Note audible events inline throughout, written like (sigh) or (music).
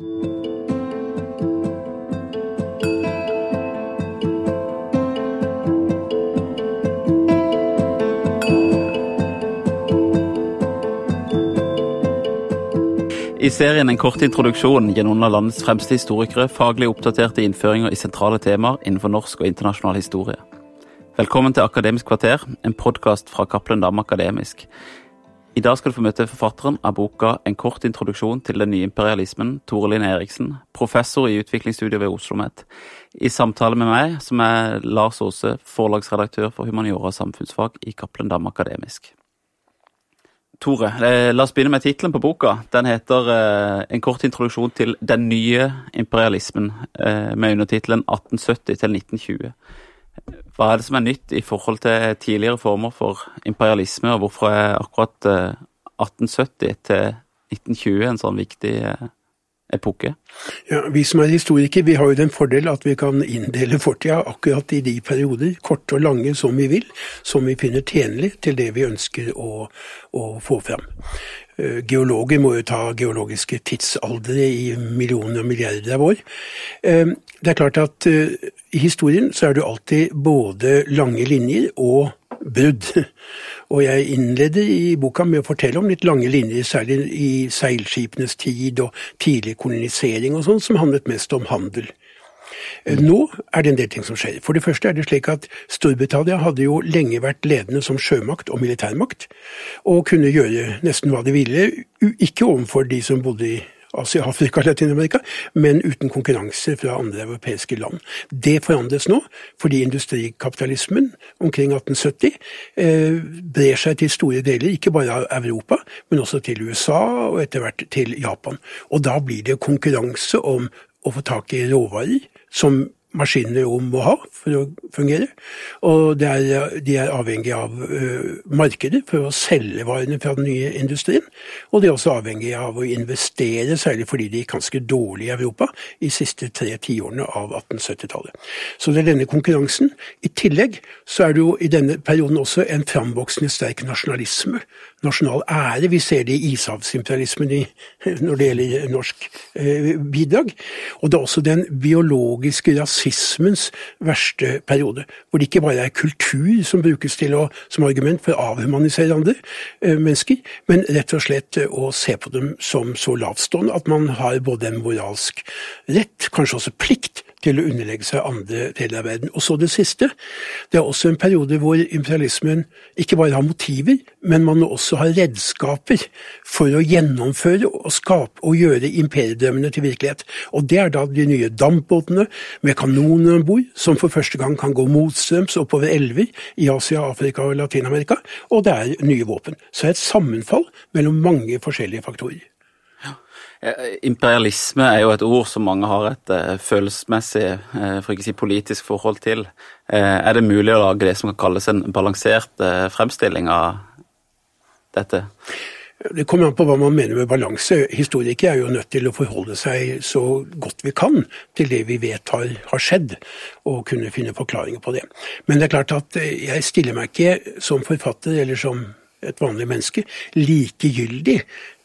I serien En kort introduksjon gir noen av landets fremste historikere faglig oppdaterte innføringer i sentrale temaer innenfor norsk og internasjonal historie. Velkommen til Akademisk kvarter, en podkast fra Cappelen Dam Akademisk. I dag skal du få møte forfatteren av boka En kort introduksjon til den nye imperialismen, Tore Linn Eriksen, professor i utviklingsstudier ved Oslo OsloMet. I samtale med meg, som er Lars Aase, forlagsredaktør for humaniora og samfunnsfag i Cappelen Dam Akademisk. Tore, eh, la oss begynne med tittelen på boka. Den heter eh, 'En kort introduksjon til den nye imperialismen', eh, med undertittelen 1870 til 1920. Hva er det som er nytt i forhold til tidligere former for imperialisme, og hvorfor er akkurat 1870 til 1920 en sånn viktig epoke? Ja, Vi som er historikere, vi har jo den fordel at vi kan inndele fortida akkurat i de perioder, korte og lange som vi vil, som vi finner tjenlig til det vi ønsker å, å få fram. Eh, geologer må jo ta geologiske tidsaldre i millioner og milliarder av år. Eh, det er klart at eh, i historien så er det alltid både lange linjer og brudd. (laughs) Og jeg innleder i boka med å fortelle om litt lange linjer, særlig i seilskipenes tid og tidlig kolonisering og sånn, som handlet mest om handel. Nå er det en del ting som skjer. For det første er det slik at Storbritannia hadde jo lenge vært ledende som sjømakt og militærmakt, og kunne gjøre nesten hva de ville, ikke overfor de som bodde i Asia, Afrika, (laughs) Latin-Amerika, men uten konkurranse fra andre europeiske land. Det forandres nå, fordi industrikapitalismen omkring 1870 eh, brer seg til store deler, ikke bare av Europa, men også til USA og etter hvert til Japan. Og da blir det konkurranse om å få tak i råvarer som maskinene jo må ha for å fungere. Og er, de er avhengig av uh, markedet for å selge varene fra den nye industrien. Og de er også avhengig av å investere, særlig fordi de gikk ganske dårlig i Europa i siste tre tiårene av 1870-tallet. Så det er denne konkurransen. I tillegg så er det jo i denne perioden også en framvoksende sterk nasjonalisme nasjonal ære. Vi ser det i ishavsimperialismen når det gjelder norsk uh, bidrag. Og det er også den biologiske rasismens verste periode, hvor det ikke bare er kultur som brukes til å, som argument for å avhumanisere andre eh, mennesker, men rett og slett å se på dem som så lavtstående at man har både en moralsk rett, kanskje også plikt, til å underlegge seg andre deler av verden. Og så det siste. Det er også en periode hvor imperialismen ikke bare har motiver, men man også har redskaper for å gjennomføre og skape og gjøre imperiedrømmene til virkelighet. Og det er da de nye dampbåtene med kanoner om bord, som for første gang kan gå motstrøms oppover elver i Asia, Afrika og Latin-Amerika. Og det er nye våpen. Så det er et sammenfall mellom mange forskjellige faktorer. Eh, imperialisme er jo et ord som mange har et uh, følelsesmessig, uh, for ikke å si politisk, forhold til. Er det mulig å lage det som kan kalles en balansert fremstilling av dette? Det kommer an på hva man mener med balanse. Historikere er jo nødt til å forholde seg så godt vi kan til det vi vet har, har, skjedd, og kunne finne forklaringer på det. Men det er klart at jeg stiller meg ikke som forfatter eller som et vanlig menneske, likegyldig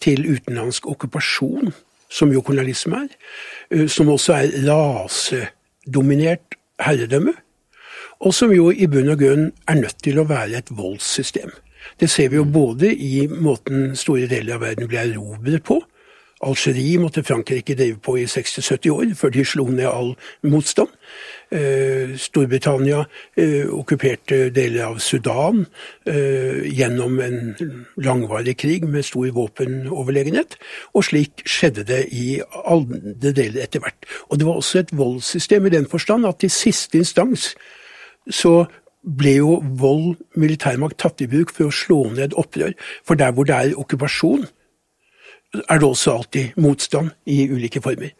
til utenlandsk okkupasjon, som jo kolonialisme er, eh, som også er rasedominert herredømme, og som jo i bunn og grunn er nødt til å være et voldssystem. Det ser vi jo både i måten store deler av verden ble erobret på, Algerie måtte Frankrike drive på i 60-70 år før de slo ned all motstand. Eh, Storbritannia eh, okkuperte deler av Sudan eh, gjennom en langvarig krig med stor våpenoverlegenhet. Og slik skjedde det i alle deler etter hvert. Og det var også et voldssystem i den forstand at i siste instans så ble jo vold, militærmakt, tatt i bruk for å slå ned opprør. For der hvor det er okkupasjon, er det også alltid motstand i ulike former.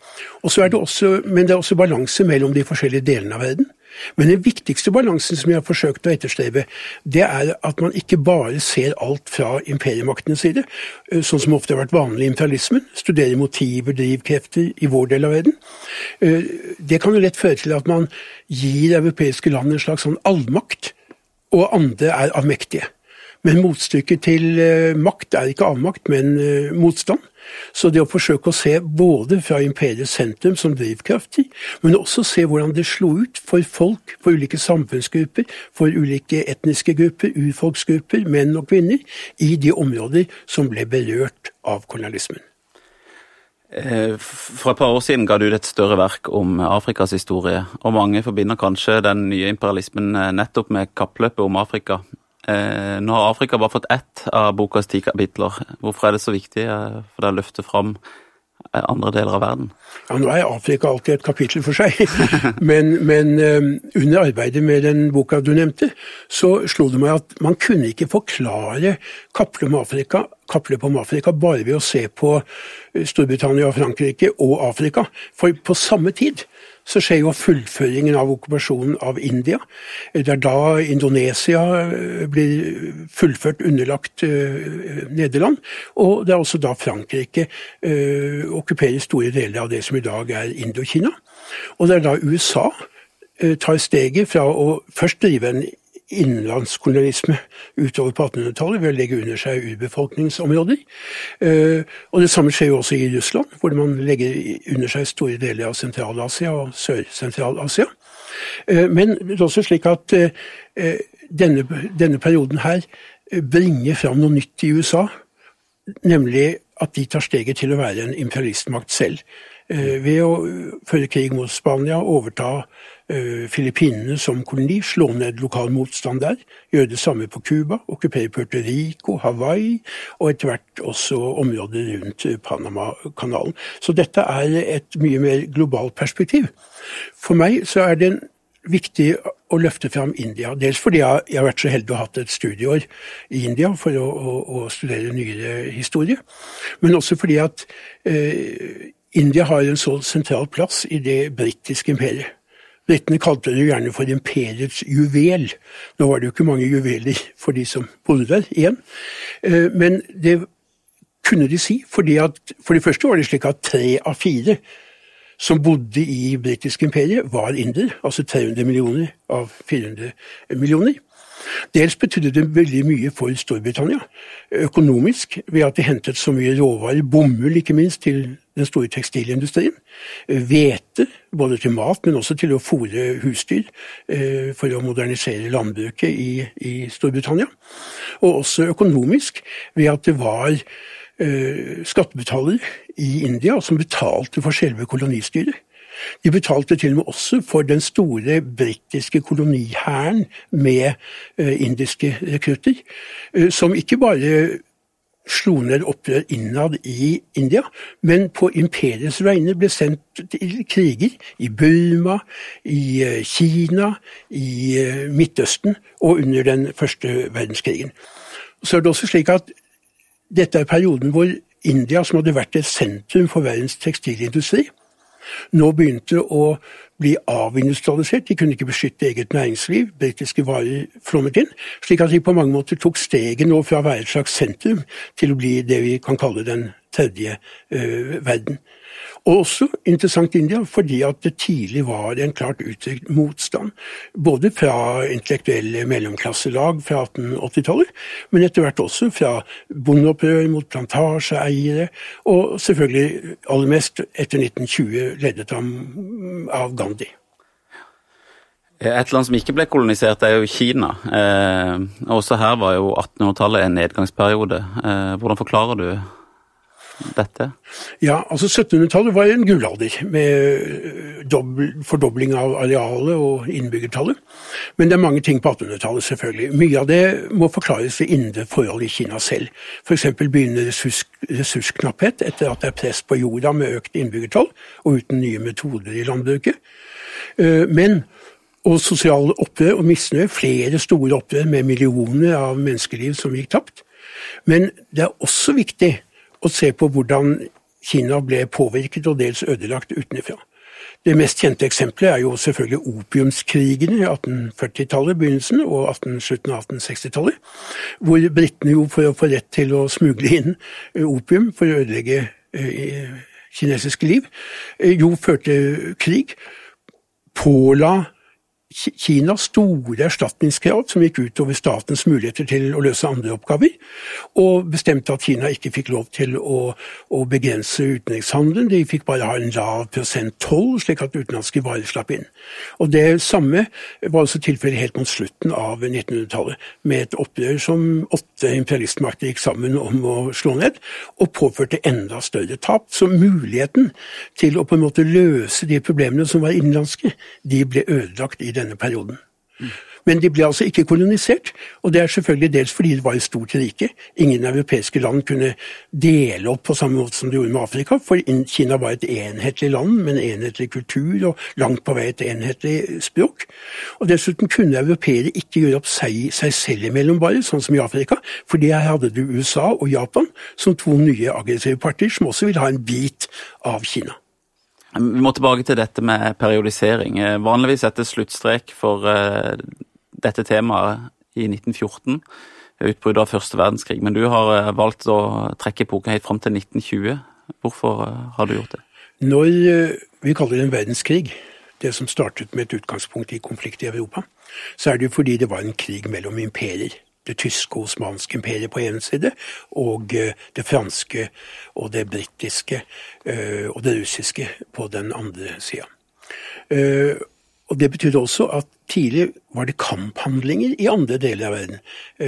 Er det også, men det er også balanse mellom de forskjellige delene av verden. Men den viktigste balansen som jeg har forsøkt å etterstrebe, det er at man ikke bare ser alt fra imperiemaktenes side, eh, sånn som ofte har vært vanlig i imperialismen, studere motiver, drivkrefter i vår del av verden. Eh, det kan jo lett føre til at man gir europeiske land en slags sånn allmakt, og andre er avmektige. Men motstykket til eh, makt er ikke avmakt, men eh, motstand. Så det å forsøke å se både fra imperiets sentrum som drivkraftig, men også se hvordan det slo ut for folk, for ulike samfunnsgrupper, for ulike etniske grupper, urfolksgrupper, menn og kvinner, i de områder som ble berørt av kolonialismen. Eh, for et par år siden ga du ut et større verk om Afrikas historie, og mange forbinder kanskje den nye imperialismen nettopp med kappløpet om Afrika. Eh, nå har Afrika bare fått ett av bokas ti kapitler. Hvorfor er det så viktig for deg å løfte fram andre deler av verden? Ja, Nå er Afrika alltid et kapittel for seg, (laughs) men, men under arbeidet med den boka du nevnte, så slo det meg at man kunne ikke forklare kapplet om Afrika, kappløpet om Afrika bare ved å se på Storbritannia, Frankrike og Afrika. For på samme tid så skjer jo fullføringen av okkupasjonen av India. Det er da Indonesia eh, blir fullført underlagt uh, Nederland. Og det er også da Frankrike uh, okkuperer store deler av det som i dag er Indokina. Og det er da USA tar steget fra å først drive en innenlandskolonialisme utover på 1800-tallet ved å legge under seg urbefolkningsområder. Eh, og Det samme skjer jo også i Russland, hvor man legger under seg store deler av Sentral-Asia og Sør-Sentral-Asia. Eh, men det er også slik at eh, denne, denne perioden her bringer fram noe nytt i USA, nemlig at de tar steget til å være en imperialistmakt selv. Ved å føre krig mot Spania, overta Eh, Filippinene som koloni, slå ned lokal motstand der. Gjøre det samme på Cuba, okkupere Puerto Rico, Hawaii og etter hvert også områder rundt Panamakanalen. Så dette er et mye mer globalt perspektiv. For meg så er det viktig å løfte fram India. Dels fordi jeg har vært så heldig å ha hatt et studieår i India for å, å, å studere nyere historie. Men også fordi at eh, India har en så sentral plass i det britiske imperiet. Britene kalte det gjerne for imperiets juvel. Nå var det jo ikke mange juveler for de som bodde der igjen. Eh, men det kunne de si, fordi at for det første var det slik at tre av fire som bodde i britisk imperiet, var indere. Altså 300 millioner av 400 millioner. Dels betydde det veldig mye for Storbritannia økonomisk, ved at de hentet så mye råvarer, bomull ikke minst, til den store tekstilindustrien. Hvete, både til mat, men også til å fòre husdyr eh, for å modernisere landbruket i, i Storbritannia. Og også økonomisk, ved at det var eh, skattebetalere i India som betalte for selve kolonistyret. De betalte til og med også for den store britiske kolonihæren med eh, indiske rekrutter, eh, som ikke bare slo ned opprør innad i India, men på imperiets vegne ble sendt til kriger i Burma, i eh, Kina, i Midtøsten og under den første verdenskrigen. Så er det også slik at dette er perioden hvor India, som hadde vært et sentrum for verdens tekstilindustri, nå begynte å bli avindustrialisert. De kunne ikke beskytte eget næringsliv. Britiske varer flommet inn. Slik at de på mange måter tok steget nå fra å være et slags sentrum til å bli det vi kan kalle den tredje uh, verden. Og også interessant India fordi at det tidlig var en klart uttrykt motstand. Både fra intellektuelle mellomklasselag fra 1880-tallet, men etter hvert også fra bondeopprør mot plantasjeeiere, og selvfølgelig aller mest etter 1920 ledet av Gandhi. Et land som ikke ble kolonisert, er jo Kina. Eh, også her var jo 1800-tallet en nedgangsperiode. Eh, hvordan forklarer du dette? Ja, altså 1700-tallet var en gullalder med fordobling av arealet og innbyggertallet. Men det er mange ting på 1800-tallet, selvfølgelig. Mye av det må forklares ved indre forhold i Kina selv. F.eks. begynner ressurs, ressursknapphet etter at det er press på jorda med økt innbyggertall og uten nye metoder i landbruket. Eh, men og sosiale opprør og misnøye, flere store opprør med millioner av menneskeliv som gikk tapt. Men det er også viktig og se på hvordan Kina ble påvirket og dels ødelagt utenfra. Det mest kjente eksempelet er jo selvfølgelig opiumskrigene i 1840-tallet, begynnelsen, og 18, slutten av 1860-tallet, hvor britene jo for å få rett til å smugle inn eh, opium for å ødelegge eh, kinesiske liv, eh, jo førte krig, påla Kinas store erstatningskrav som gikk utover statens muligheter til å løse andre oppgaver, og bestemte at Kina ikke fikk lov til å, å begrense utenrikshandelen. De fikk bare ha en lav prosent toll, slik at utenlandske varer slapp inn. Og Det samme var også tilfellet helt mot slutten av 1900-tallet, med et opprør som åtte imperialistmakter gikk sammen om å slå ned, og påførte enda større tap. Så muligheten til å på en måte løse de problemene som var innenlandske, de ble ødelagt i denne perioden. Men de ble altså ikke kolonisert, og det er selvfølgelig dels fordi det var et stort rike. Ingen europeiske land kunne dele opp på samme måte som de gjorde med Afrika, for Kina var et enhetlig land med en enhetlig kultur og langt på vei et enhetlig språk. Og Dessuten kunne europeere ikke gjøre opp seg, seg selv imellom bare, sånn som i Afrika, fordi her hadde du USA og Japan som to nye aggressive partier som også ville ha en bit av Kina. Vi må tilbake til dette med periodisering. Eh, vanligvis settes sluttstrek for uh, dette temaet i 1914, utbruddet av første verdenskrig. Men du har uh, valgt å trekke epoken helt fram til 1920. Hvorfor har du gjort det? Når vi kaller det en verdenskrig, det som startet med et utgangspunkt i konflikt i Europa, så er det jo fordi det var en krig mellom imperier det tyske og osmanske imperiet på ene side, og eh, det franske og det britiske eh, og det russiske på den andre sida. Eh, og Det betydde også at tidlig var det kamphandlinger i andre deler av verden.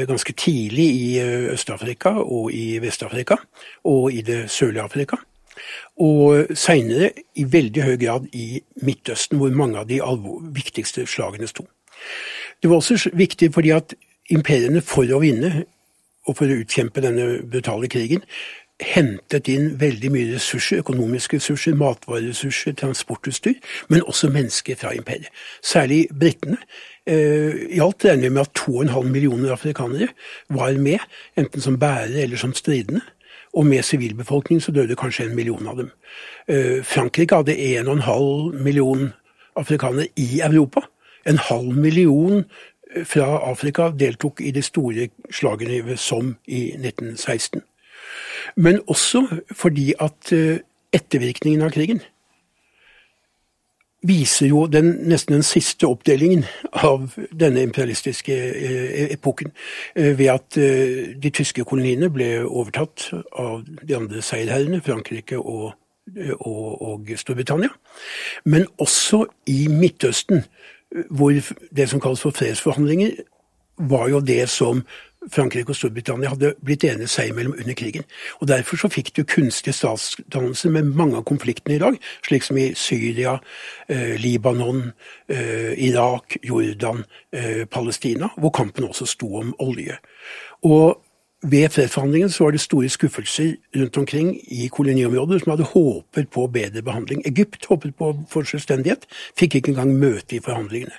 Ganske tidlig i Øst-Afrika og i Vest-Afrika og i det sørlige Afrika. Og seinere i veldig høy grad i Midtøsten, hvor mange av de viktigste slagene sto. Det var også viktig fordi at imperiene for å vinne og for å utkjempe denne brutale krigen hentet inn veldig mye ressurser, økonomiske ressurser, matvareressurser, transportutstyr, men også mennesker fra imperiet. Særlig britene. Eh, I alt regner vi med at 2,5 millioner afrikanere var med, enten som bærere eller som stridende. Og med sivilbefolkning så døde kanskje en million av dem. Eh, Frankrike hadde 1,5 million afrikanere i Europa. En halv million fra Afrika deltok i de store slagene som i 1916. Men også fordi at eh, ettervirkningen av krigen viser jo den, nesten den siste oppdelingen av denne imperialistiske eh, epoken, eh, ved at de tyske koloniene ble overtatt av de andre seierherrene, Frankrike og, og, og Storbritannia. Men også i Midtøsten hvor det som kalles for fredsforhandlinger, var jo det som Frankrike og Storbritannia hadde blitt enige seg imellom under krigen. Og Derfor så fikk du kunstige statsdannelser med mange av konfliktene i dag, slik som i Syria, eh, Libanon, eh, Irak, Jordan, eh, Palestina, hvor kampen også sto om olje. Og ved fredsforhandlingene så var det store skuffelser rundt omkring i koloniområder som hadde håpet på bedre behandling. Egypt håpet på for selvstendighet, fikk ikke engang møte i forhandlingene.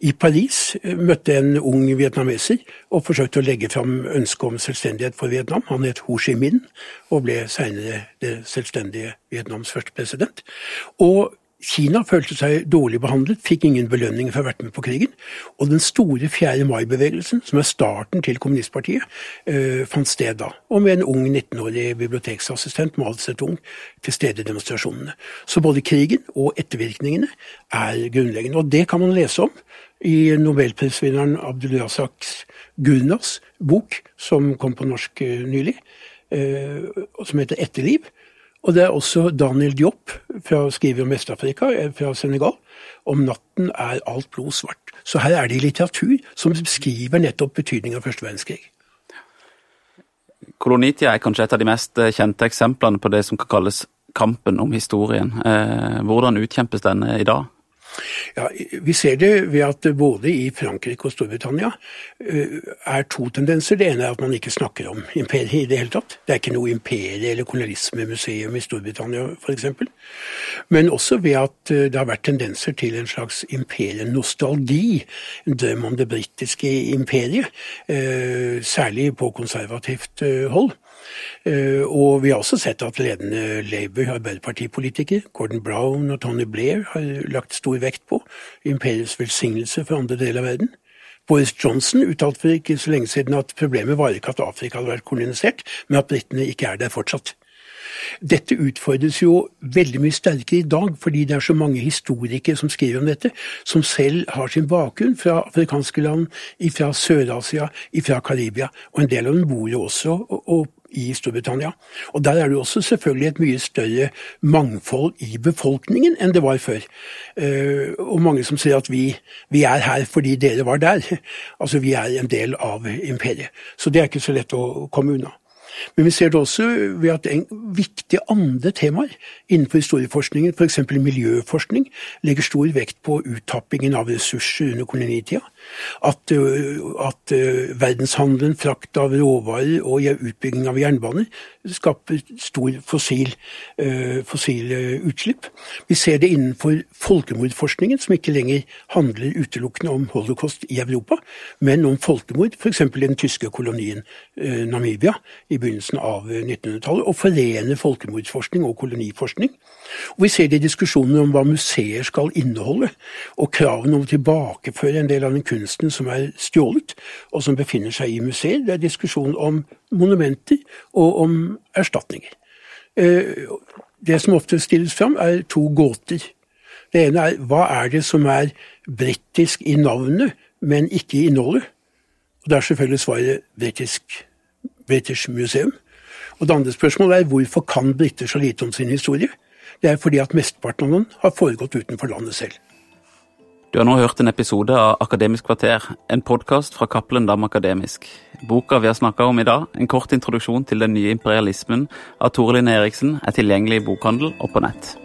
I Paris eh, møtte en ung vietnameser og forsøkte å legge fram ønsket om selvstendighet for Vietnam. Han het Ho Chi Minh og ble senere det selvstendige Vietnams første president. Og Kina følte seg dårlig behandlet, fikk ingen belønning for å ha vært med på krigen. Og den store 4. mai-bevegelsen, som er starten til kommunistpartiet, øh, fant sted da. Og med en ung 19-årig biblioteksassistent, Mao Zedong, til stede i demonstrasjonene. Så både krigen og ettervirkningene er grunnleggende. Og det kan man lese om i nobelprisvinneren Abdulrazak Gurnas bok, som kom på norsk øh, nylig, øh, som heter Etterliv og det er også Daniel Diop, fra skriver om Vest-Afrika, eh, fra Senegal. Om natten er alt blod svart. Så her er det litteratur som beskriver nettopp betydningen av første verdenskrig. Kolonitida er kanskje et av de mest eh, kjente eksemplene på det som kan kalles kampen om historien. Eh, hvordan utkjempes denne i dag? Ja, Vi ser det ved at både i Frankrike og Storbritannia eh, er to tendenser. Det ene er at man ikke snakker om imperiet i det hele tatt. Det er ikke noe imperie- eller kolonialismemuseum i Storbritannia f.eks. Men også ved at eh, det har vært tendenser til en slags imperienostalgi. En drøm om det britiske imperiet, eh, særlig på konservativt hold. Eh, og vi har også sett at ledende Labour- Arbeiderpartipolitikere, Gordon Brown og Tony Blair, har lagt stor vekt på imperiets velsignelse for andre deler av verden. Boris Johnson uttalte for ikke så lenge siden at problemet var ikke at Afrika hadde vært kolonisert, men at britene ikke er der fortsatt. Dette utfordres jo veldig mye sterkere i dag, fordi det er så mange historikere som skriver om dette, som selv har sin bakgrunn fra afrikanske land, fra Sør-Asia, fra Karibia. Og en del av dem bor jo også og, i Storbritannia. Og Der er det også selvfølgelig et mye større mangfold i befolkningen enn det var før. Uh, og mange som sier at vi, vi, er her fordi dere var der. Altså vi er en del av imperiet. Så det er ikke så lett å komme unna. Men vi ser det også ved at viktige andre temaer innenfor historieforskningen, f.eks. miljøforskning, legger stor vekt på uttappingen av ressurser under kolonitida. At, at verdenshandelen, frakt av råvarer og utbygging av jernbaner skaper stor fossil, fossil utslipp. Vi ser det innenfor folkemordforskningen, som ikke lenger handler utelukkende om holocaust i Europa, men om folkemord, f.eks. i den tyske kolonien Namibia i begynnelsen av 1900-tallet, og forener folkemordforskning og koloniforskning. Og Vi ser det i diskusjoner om hva museer skal inneholde, og kravene om å tilbakeføre en del av den kunsten som er stjålet, og som befinner seg i museer. Det er diskusjon om monumenter og om erstatninger. Det som ofte stilles fram, er to gåter. Det ene er hva er det som er britisk i navnet, men ikke i innholdet? Og Det er selvfølgelig svaret britisk, British Museum. Og Det andre spørsmålet er hvorfor kan briter så lite om sin historie? Det er fordi at mesteparten av den har foregått utenfor landet selv. Du har nå hørt en episode av Akademisk kvarter, en podkast fra Cappelen Dam Akademisk. Boka vi har snakka om i dag, en kort introduksjon til den nye imperialismen av Tore Linn Eriksen, er tilgjengelig i bokhandel og på nett.